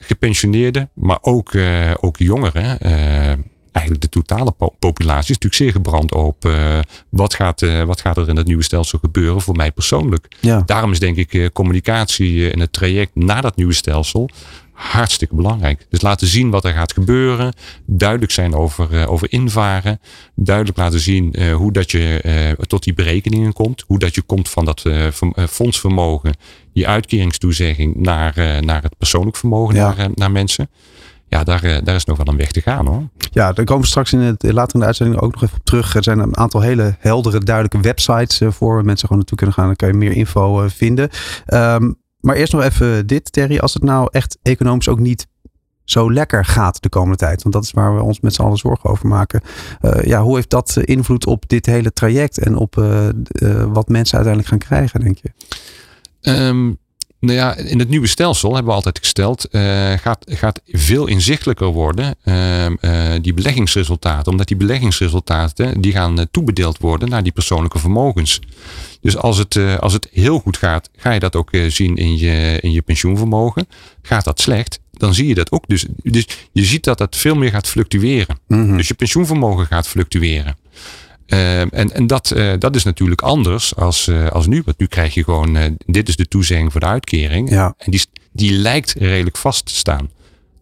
gepensioneerden, maar ook, ook jongeren eigenlijk de totale populatie is natuurlijk zeer gebrand op uh, wat, gaat, uh, wat gaat er in het nieuwe stelsel gebeuren voor mij persoonlijk. Ja. Daarom is denk ik uh, communicatie in het traject naar dat nieuwe stelsel hartstikke belangrijk. Dus laten zien wat er gaat gebeuren. Duidelijk zijn over, over invaren. Duidelijk laten zien hoe dat je tot die berekeningen komt. Hoe dat je komt van dat fondsvermogen, die uitkeringstoezegging, naar, naar het persoonlijk vermogen, ja. naar, naar mensen ja, daar, eh, daar is nog wel een weg te gaan hoor. Ja, daar komen we straks in het, later in de uitzending ook nog even op terug. Er zijn een aantal hele heldere, duidelijke websites eh, voor mensen gewoon naartoe kunnen gaan. Dan kan je meer info eh, vinden. Um, maar eerst nog even dit, Terry. Als het nou echt economisch ook niet zo lekker gaat de komende tijd. Want dat is waar we ons met z'n allen zorgen over maken. Uh, ja, hoe heeft dat invloed op dit hele traject en op uh, uh, wat mensen uiteindelijk gaan krijgen, denk je? Um, nou ja, in het nieuwe stelsel hebben we altijd gesteld, uh, gaat, gaat veel inzichtelijker worden uh, uh, die beleggingsresultaten. Omdat die beleggingsresultaten die gaan toebedeeld worden naar die persoonlijke vermogens. Dus als het, als het heel goed gaat, ga je dat ook zien in je, in je pensioenvermogen. Gaat dat slecht, dan zie je dat ook. Dus, dus je ziet dat dat veel meer gaat fluctueren. Mm -hmm. Dus je pensioenvermogen gaat fluctueren. Uh, en en dat, uh, dat is natuurlijk anders als, uh, als nu. Want nu krijg je gewoon, dit is de toezegging voor de uitkering. Ja. En die, die lijkt redelijk vast te staan.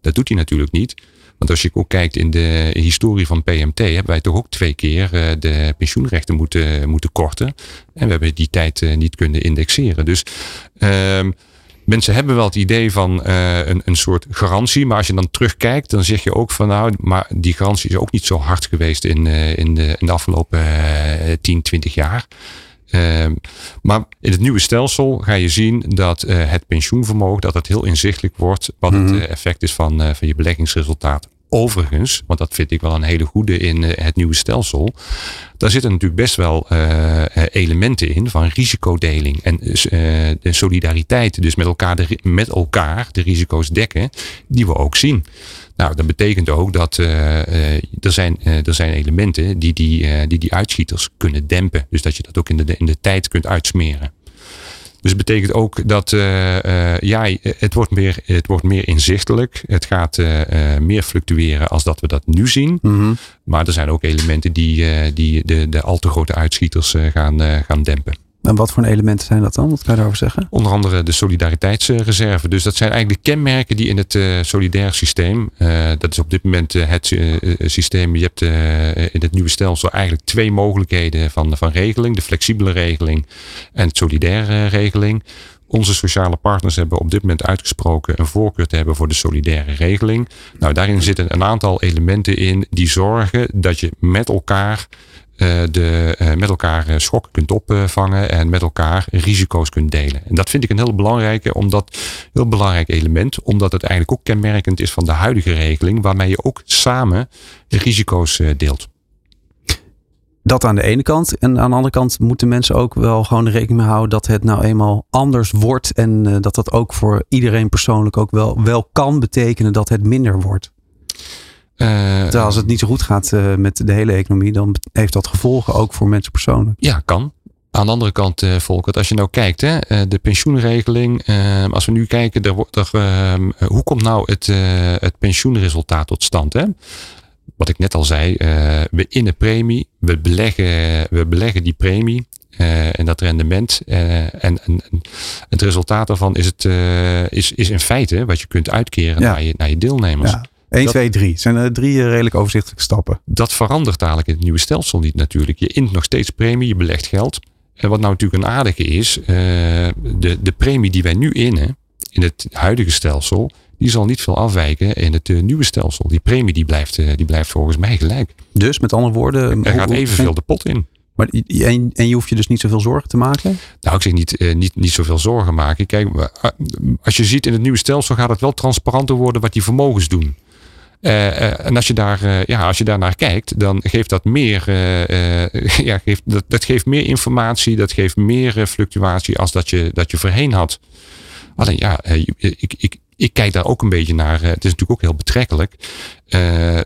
Dat doet hij natuurlijk niet. Want als je ook kijkt in de historie van PMT, hebben wij toch ook twee keer de pensioenrechten moeten, moeten korten. En we hebben die tijd niet kunnen indexeren. Dus ehm, mensen hebben wel het idee van uh, een, een soort garantie. Maar als je dan terugkijkt, dan zeg je ook van nou, maar die garantie is ook niet zo hard geweest in, uh, in, de, in de afgelopen uh, 10, 20 jaar. Uh, maar in het nieuwe stelsel ga je zien dat het pensioenvermogen dat het heel inzichtelijk wordt wat mm -hmm. het mhm. effect is van, van je beleggingsresultaat. Overigens, want dat vind ik wel een hele goede in het nieuwe stelsel. Daar zitten natuurlijk best wel uh, elementen in van risicodeling en de solidariteit. Dus met elkaar, de, met elkaar de risico's dekken, die we ook zien. Nou, dat betekent ook dat er, zijn, er zijn elementen die die, die die uitschieters kunnen dempen. Dus dat je dat ook in de, in de tijd kunt uitsmeren. Dus het betekent ook dat uh, uh, ja, het wordt, meer, het wordt meer inzichtelijk. Het gaat uh, meer fluctueren als dat we dat nu zien. Mm -hmm. Maar er zijn ook elementen die, die de, de al te grote uitschieters gaan, gaan dempen. En wat voor elementen zijn dat dan? Wat kan je daarover zeggen? Onder andere de solidariteitsreserve. Dus dat zijn eigenlijk de kenmerken die in het uh, solidair systeem, uh, dat is op dit moment uh, het systeem, je hebt in het nieuwe stelsel eigenlijk twee mogelijkheden van, van regeling. De flexibele regeling en het solidaire regeling. Onze sociale partners hebben op dit moment uitgesproken een voorkeur te hebben voor de solidaire regeling. Nou, daarin zitten een aantal elementen in die zorgen dat je met elkaar de, uh, met elkaar uh, schokken kunt opvangen en met elkaar risico's kunt delen. En dat vind ik een heel belangrijke, omdat, heel belangrijk element, omdat het eigenlijk ook kenmerkend is van de huidige regeling, waarmee je ook samen risico's deelt. Dat aan de ene kant. En aan de andere kant moeten mensen ook wel gewoon rekening mee houden dat het nou eenmaal anders wordt. En dat dat ook voor iedereen persoonlijk ook wel, wel kan betekenen dat het minder wordt. Uh, als het niet zo goed gaat uh, met de hele economie, dan heeft dat gevolgen ook voor mensen persoonlijk. Ja, kan. Aan de andere kant, uh, Volkert, als je nou kijkt, hè, de pensioenregeling. als we nu kijken, er, er, hoe komt nou het, het pensioenresultaat tot stand? Hè? Wat ik net al zei, we innen premie, we beleggen, we beleggen die premie. en dat rendement. en, en, het resultaat daarvan is, het, is, is in feite wat je kunt uitkeren ja. naar, je, naar je deelnemers. Ja. 1, 2, 3. Zijn er drie eh, redelijk overzichtelijke stappen? Dat verandert dadelijk in het nieuwe stelsel niet natuurlijk. Je int nog steeds premie, je belegt geld. En wat nou natuurlijk een aardige is, uh, de, de premie die wij nu innen, in het huidige stelsel, die zal niet veel afwijken in het uh, nieuwe stelsel. Die premie die blijft, uh, die blijft volgens mij gelijk. Dus met andere woorden. Er gaat evenveel de pot in. Maar, en, en je hoeft je dus niet zoveel zorgen te maken? Nou, ik zeg niet, niet, niet zoveel zorgen maken. Kijk, als je ziet in het nieuwe stelsel gaat het wel transparanter worden wat die vermogens doen. Uh, en als je, daar, uh, ja, als je daar naar kijkt, dan geeft dat meer, ja, geeft, dat, dat geeft meer informatie, dat geeft meer fluctuatie als dat je, dat je voorheen had. Alleen ja, ik, ik, ik kijk daar ook een beetje naar. Het is natuurlijk ook heel betrekkelijk.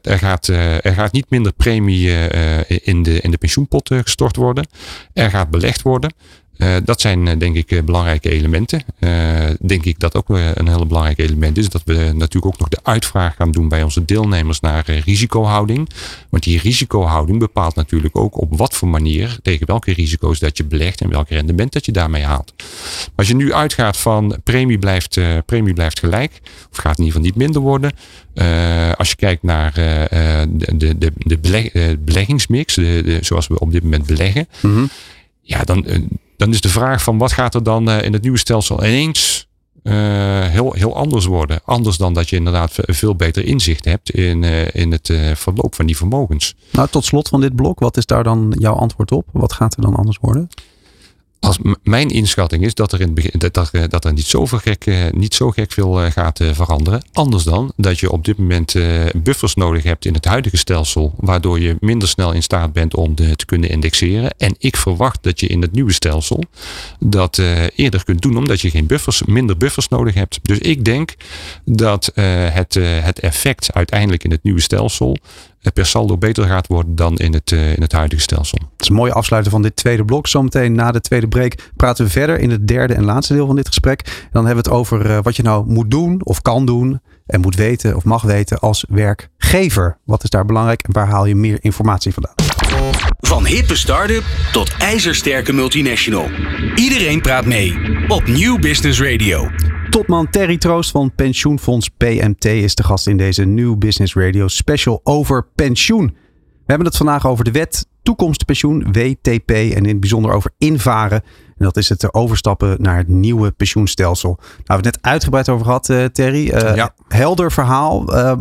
er, gaat, er gaat niet minder premie in, de, in de pensioenpot gestort worden. Er gaat belegd worden. Uh, dat zijn uh, denk ik uh, belangrijke elementen. denk ik dat ook een heel belangrijk element is. Dat we natuurlijk ook nog de uitvraag gaan doen bij onze deelnemers naar risicohouding. Want die risicohouding bepaalt natuurlijk ook op wat voor manier, tegen welke risico's dat je belegt en welk rendement dat je daarmee haalt. Maar als je nu uitgaat van premie blijft, premie blijft gelijk, of gaat in ieder geval niet minder worden. als je kijkt naar de, de, de, de beleggingsmix, de, de, zoals we op dit moment beleggen. Mm -hmm. Ja, dan dan is de vraag van wat gaat er dan uh, in het nieuwe stelsel ineens uh, heel, heel anders worden. Anders dan dat je inderdaad veel beter inzicht hebt in, uh, in het verloop van die vermogens. Nou, tot slot van dit blok, wat is daar dan jouw antwoord op? Wat gaat er dan anders worden? Als mijn inschatting is dat er, in dat, dat, er niet, zo gek, eh, niet zo gek veel eh, gaat eh, veranderen. Anders dan dat je op dit moment buffers nodig hebt in het huidige stelsel. Waardoor je minder snel in staat bent om te kunnen indexeren. En ik verwacht dat je in het nieuwe stelsel dat eerder kunt doen. Omdat je geen buffers, minder buffers nodig hebt. Dus ik denk dat het, het effect uiteindelijk in het nieuwe stelsel per saldo beter gaat worden dan in het, uh, in het huidige stelsel. Dat is een mooie afsluiter van dit tweede blok. Zometeen na de tweede break praten we verder in het derde en laatste deel van dit gesprek. En dan hebben we het over uh, wat je nou moet doen of kan doen en moet weten of mag weten als werkgever. Wat is daar belangrijk en waar haal je meer informatie vandaan? Van hippe start-up tot ijzersterke multinational. Iedereen praat mee op Nieuw Business Radio. Topman Terry Troost van pensioenfonds PMT is de gast in deze New Business Radio special over pensioen. We hebben het vandaag over de wet toekomstpensioen, WTP, en in het bijzonder over invaren. En dat is het overstappen naar het nieuwe pensioenstelsel. Nou, we hebben het net uitgebreid over gehad, uh, Terry. Uh, ja. Helder verhaal. Uh,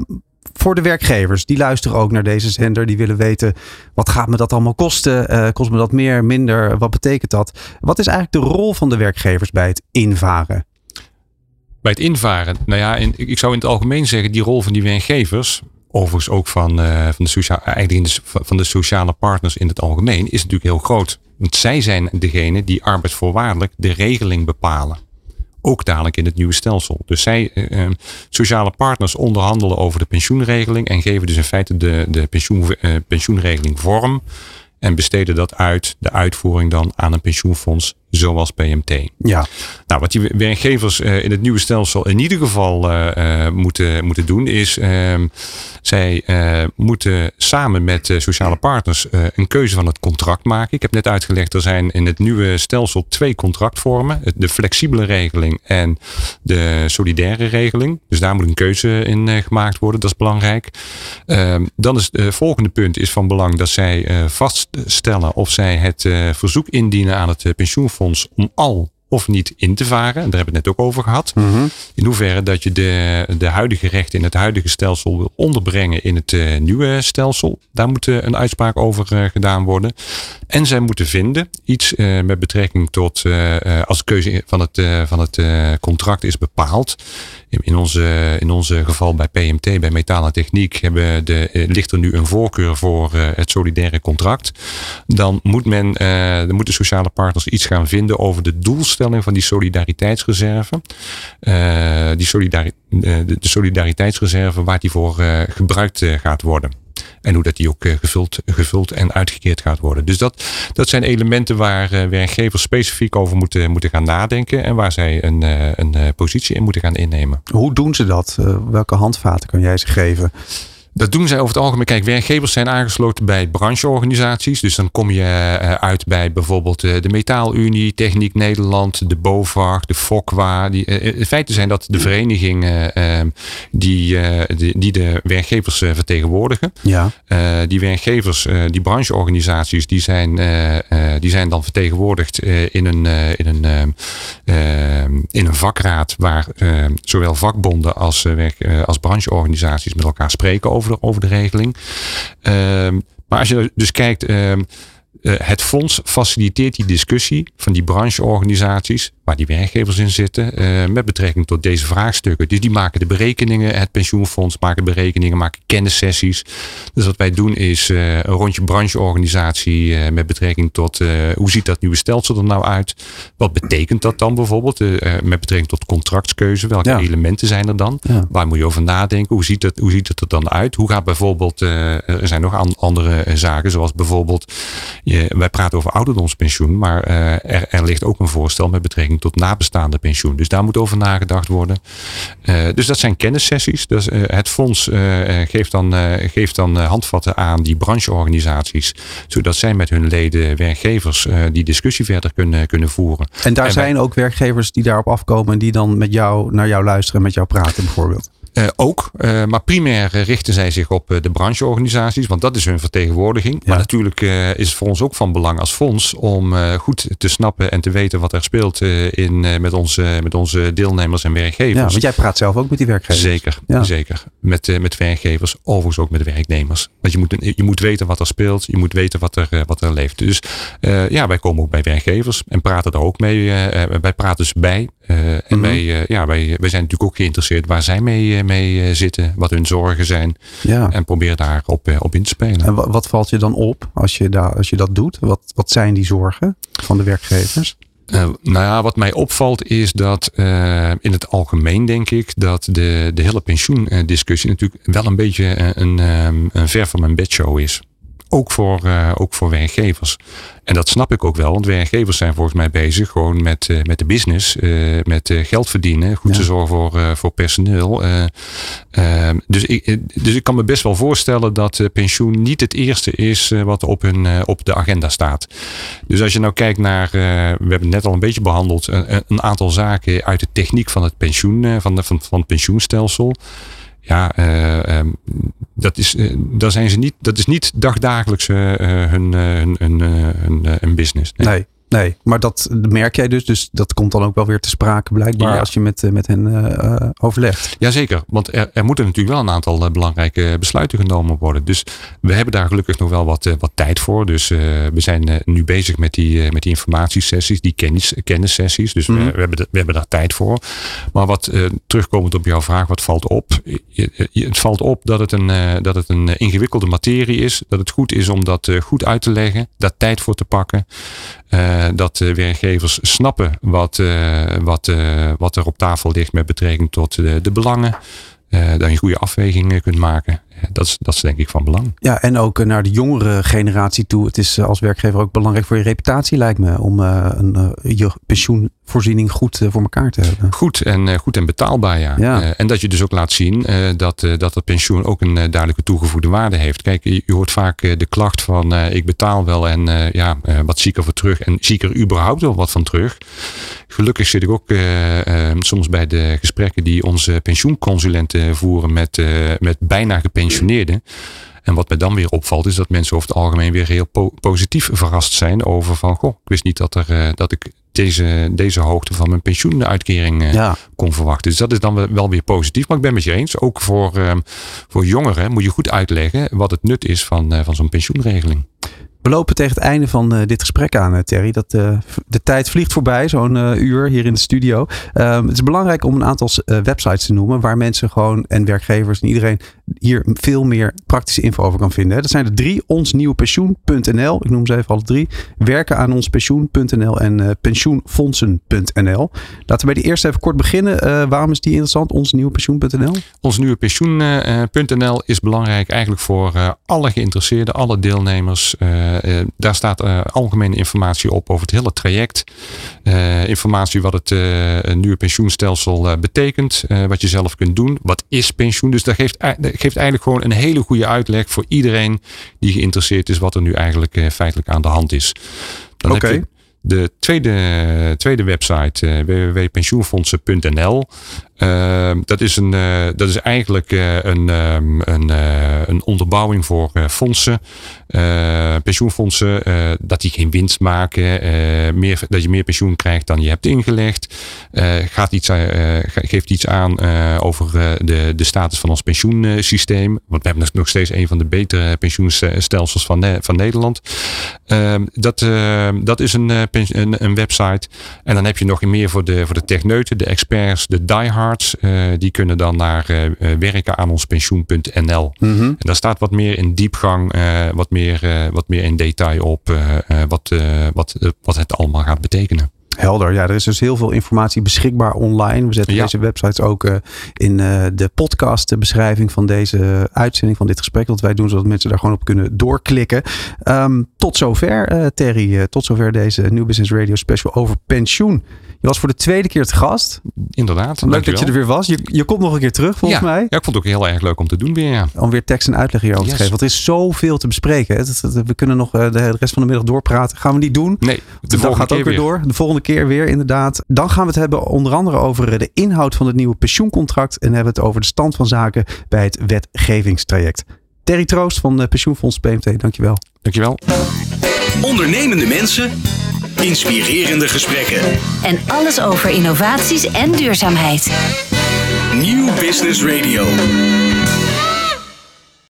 voor de werkgevers, die luisteren ook naar deze zender. Die willen weten, wat gaat me dat allemaal kosten? kost me dat meer, minder? Wat betekent dat? Wat is eigenlijk de rol van de werkgevers bij het invaren? Bij het invaren, nou ja, ik zou in het algemeen zeggen, die rol van die werkgevers, overigens ook van, uh, van, de sociale, eigenlijk van de sociale partners in het algemeen, is natuurlijk heel groot. Want zij zijn degene die arbeidsvoorwaardelijk de regeling bepalen. Ook dadelijk in het nieuwe stelsel. Dus zij, uh, sociale partners, onderhandelen over de pensioenregeling en geven dus in feite de, de pensioen, uh, pensioenregeling vorm. En besteden dat uit, de uitvoering dan aan een pensioenfonds zoals PMT. Ja. Nou, wat die werkgevers uh, in het nieuwe stelsel in ieder geval uh, moeten, moeten doen, is uh, zij moeten samen met sociale partners een keuze van het contract maken. Ik heb net uitgelegd, er zijn in het nieuwe stelsel twee contractvormen. De flexibele regeling en de solidaire regeling. Dus daar moet een keuze in gemaakt worden, dat is belangrijk. Ehm, dan is het volgende punt is van belang dat zij vaststellen of zij het verzoek indienen aan het pensioenfonds om al of niet in te varen. En daar hebben we het net ook over gehad. Mhm. In hoeverre dat je de, de huidige rechten in het huidige stelsel wil onderbrengen in het uh, nieuwe stelsel. Daar moet een uitspraak over uh, gedaan worden. En zij moeten vinden iets met betrekking tot als de keuze van het, van het contract is bepaald. In, onze, in onze geval bij PMT, bij Metaal en Techniek, hebben de, ligt er nu een voorkeur voor het solidaire contract. Dan moet men, dan moeten sociale partners iets gaan vinden over de doelstelling van die solidariteitsreserve. Die de, solidariteitsreserve waar die voor gebruikt gaat worden. En hoe dat die ook gevuld, gevuld en uitgekeerd gaat worden. Dus dat, dat zijn elementen waar werkgevers specifiek over moeten, moeten gaan nadenken. En waar zij een, een positie in moeten gaan innemen. Hoe doen ze dat? welke handvaten kan jij ze geven? Dat doen zij over het algemeen. Kijk, werkgevers zijn aangesloten bij brancheorganisaties. Dus dan kom je eh, uit bij bijvoorbeeld eh, de Metaalunie, Techniek Nederland, de BOVAG, de FOCWA. Die, eh, in feite zijn dat de verenigingen die, die de werkgevers vertegenwoordigen. Ja. Die werkgevers, die brancheorganisaties, die zijn, die zijn dan vertegenwoordigd in een, in een, in een vakraad waar zowel vakbonden als, als brancheorganisaties met elkaar spreken over over de, regeling. Ehm, maar als je dus kijkt, ehm, eh, het fonds faciliteert die discussie van die brancheorganisaties, waar die werkgevers in zitten, eh, met betrekking tot deze vraagstukken. Dus die maken de berekeningen, het pensioenfonds maken berekeningen, maken kennissessies. Dus wat wij doen is uh, een rondje brancheorganisatie met betrekking tot hoe ziet dat nieuwe stelsel er nou uit? Wat betekent dat dan bijvoorbeeld met betrekking tot contractskeuze? Welke elementen zijn er dan? Waar moet je over nadenken? Hoe ziet het, hoe ziet het er dan uit? Hoe gaat bijvoorbeeld, er zijn nog andere zaken, zoals bijvoorbeeld je, wij praten over ouderdomspensioen, maar er, er, ligt ook een voorstel met betrekking tot nabestaande pensioen. Dus daar moet over nagedacht worden. Uh, dus dat zijn kennissessies. Dus, uh, het fonds geeft dan, geeft dan handvatten aan die brancheorganisaties, zodat zij met hun leden, werkgevers, die discussie verder kunnen, kunnen voeren. En daar zijn ook werkgevers die daarop afkomen en die dan met jou naar jou luisteren en met jou praten bijvoorbeeld. Uh, ook, uh, maar primair richten zij zich op uh, de brancheorganisaties, want dat is hun vertegenwoordiging. Ja. Maar natuurlijk is het voor ons ook van belang als fonds om goed te snappen en te weten wat er speelt in, met, onze, met onze deelnemers en werkgevers. Ja, want jij praat zelf ook met die werkgevers. Zeker, ja. zeker. Met, met werkgevers, overigens ook met werknemers. Want je moet, je moet weten wat er speelt, je moet weten wat er, wat er leeft. Dus ja, wij komen ook bij werkgevers en praten daar ook mee. wij praten dus bij. en mm -hmm. wij, ja, wij, wij zijn natuurlijk ook geïnteresseerd waar zij mee mee eh, zitten, wat hun zorgen zijn. Ja. En probeer daarop op in te spelen. En wat valt je dan op als je, daar, als je dat doet? Wat, wat zijn die zorgen van de werkgevers? Uh, nou ja, wat mij opvalt is dat uh, in het algemeen denk ik dat de, de hele pensioendiscussie natuurlijk wel een beetje een, een, een ver van mijn bedshow is ook, voor, ook voor werkgevers. En dat snap ik ook wel, want werkgevers zijn volgens mij bezig gewoon met, met de business, met geld verdienen, goed te zorgen voor, voor personeel. Ehm, dus, ik, dus ik kan me best wel voorstellen dat pensioen niet het eerste is wat op, hun, op de agenda staat. Dus als je nou kijkt naar, we hebben het net al een beetje behandeld, een, een aantal zaken uit de techniek van het pensioen, van, de, van, van het pensioenstelsel ja, uh, dat, is, uh, daar zijn ze niet, dat is niet dagdagelijks hun, hun, hun, hun, hun, business. Nee. nee. Nee, maar dat merk jij dus. Dus dat komt dan ook wel weer te sprake blijkbaar als je met, met hen uh, overlegt. Jazeker, want er, er moeten natuurlijk wel een aantal belangrijke besluiten genomen worden. Dus we hebben daar gelukkig nog wel wat, wat tijd voor. Dus we zijn nu bezig met die, met die informatiesessies, die kennis, kennissessies. Dus we, mhm. we, hebben we hebben daar tijd voor. Maar wat terugkomend op jouw vraag, wat valt op? Het valt op dat het een, dat het een ingewikkelde materie is. Dat het goed is om dat goed uit te leggen, daar tijd voor te pakken. Uh, dat de werkgevers snappen wat, uh, wat, uh, wat er op tafel ligt met betrekking tot de, de belangen. dat je goede afwegingen kunt maken dat is, dat is denk ik van belang. Ja, en ook naar de jongere generatie toe. Het is als werkgever ook belangrijk voor je reputatie, lijkt me. Om een, je pensioenvoorziening goed voor elkaar te hebben. Goed en, goed en betaalbaar, ja. ja. en dat je dus ook laat zien dat, dat het pensioen ook een duidelijke toegevoegde waarde heeft. Kijk, je, hoort vaak de klacht van ik betaal wel en ja, wat zie ik er voor terug? En zie ik er überhaupt wel wat van terug? Gelukkig zit ik ook soms bij de gesprekken die onze pensioenconsulenten voeren met, met bijna gepensioneerden en wat mij dan weer opvalt, is dat mensen over het algemeen weer heel positief verrast zijn over van, goh, ik wist niet dat, er, uh, dat ik deze, deze hoogte van mijn pensioenuitkering uh, kon verwachten. Dus dat is dan wel weer positief. Maar ik ben met je eens, ook voor, uh, voor jongeren moet je goed uitleggen wat het nut is van, uh, van zo'n pensioenregeling. We lopen tegen het einde van uh, dit gesprek aan, Terry. Dat, uh, de tijd vliegt voorbij, zo'n uur hier in de studio. Um, het is belangrijk om een aantal websites te noemen waar mensen gewoon en werkgevers en iedereen hier veel meer praktische info over kan vinden. Dat zijn de drie: onsnieuwepensioen.nl. Ik noem ze even alle drie. Werken aan onspensioen.nl en pensioenfondsen.nl. Laten we bij die eerste even kort beginnen. waarom is die interessant? Onsnieuwepensioen.nl? Onsnieuwepensioen.nl is belangrijk eigenlijk voor alle geïnteresseerden, alle deelnemers. Daar staat algemene informatie op over het hele traject. Informatie wat het nieuwe pensioenstelsel betekent. wat je zelf kunt doen. Wat is pensioen? Dus dat geeft, geeft eigenlijk gewoon een hele goede uitleg voor iedereen die geïnteresseerd is wat er nu eigenlijk feitelijk aan de hand is. Dan okay. heb je de tweede, tweede website, www.pensioenfondsen.nl. Uh, dat, is een, uh, dat is eigenlijk uh, een, um, een, een onderbouwing voor fondsen, pensioenfondsen, dat die geen winst maken, meer, dat je meer pensioen krijgt dan je hebt ingelegd. gaat iets, geeft iets aan over de, de status van ons pensioensysteem. Want we hebben nog steeds een van de betere pensioenstelsels van, van Nederland. Ehm, dat, dat is een, een, website. En dan heb je nog meer voor de, voor de techneuten, de experts, de diehards uh, die kunnen dan naar uh, werken aan ons pensioen.nl. Mm En daar staat wat meer in diepgang, wat, meer, wat meer in detail op wat, wat, wat het allemaal gaat betekenen. Helder. Ja, er is dus heel veel informatie beschikbaar online. We zetten deze websites ook uh, in uh, de podcastbeschrijving van deze uitzending, van dit gesprek. Dat wij doen, zodat mensen daar gewoon op kunnen doorklikken. Um, tot zover, uh, Terry. tot zover deze New Business Radio special over pensioen. Je was voor de tweede keer te gast. Inderdaad. Leuk dat je er weer was. Je, je komt nog een keer terug, volgens mij. Ja, ik vond het ook heel erg leuk om te doen weer. Ja. Om weer tekst en uitleg hierover yes. te geven. Want er is zoveel te bespreken. We kunnen nog de rest van de middag doorpraten. Gaan we niet doen. Nee, de, de gaat ook weer door. De volgende keer weer, inderdaad. Dan gaan we het hebben onder andere over de inhoud van het nieuwe pensioencontract. En hebben we het over de stand van zaken bij het wetgevingstraject. Terry Troost van Pensioenfonds PMT, dankjewel. Dankjewel. Ondernemende mensen, inspirerende gesprekken. En alles over innovaties en duurzaamheid. Nieuw Business Radio.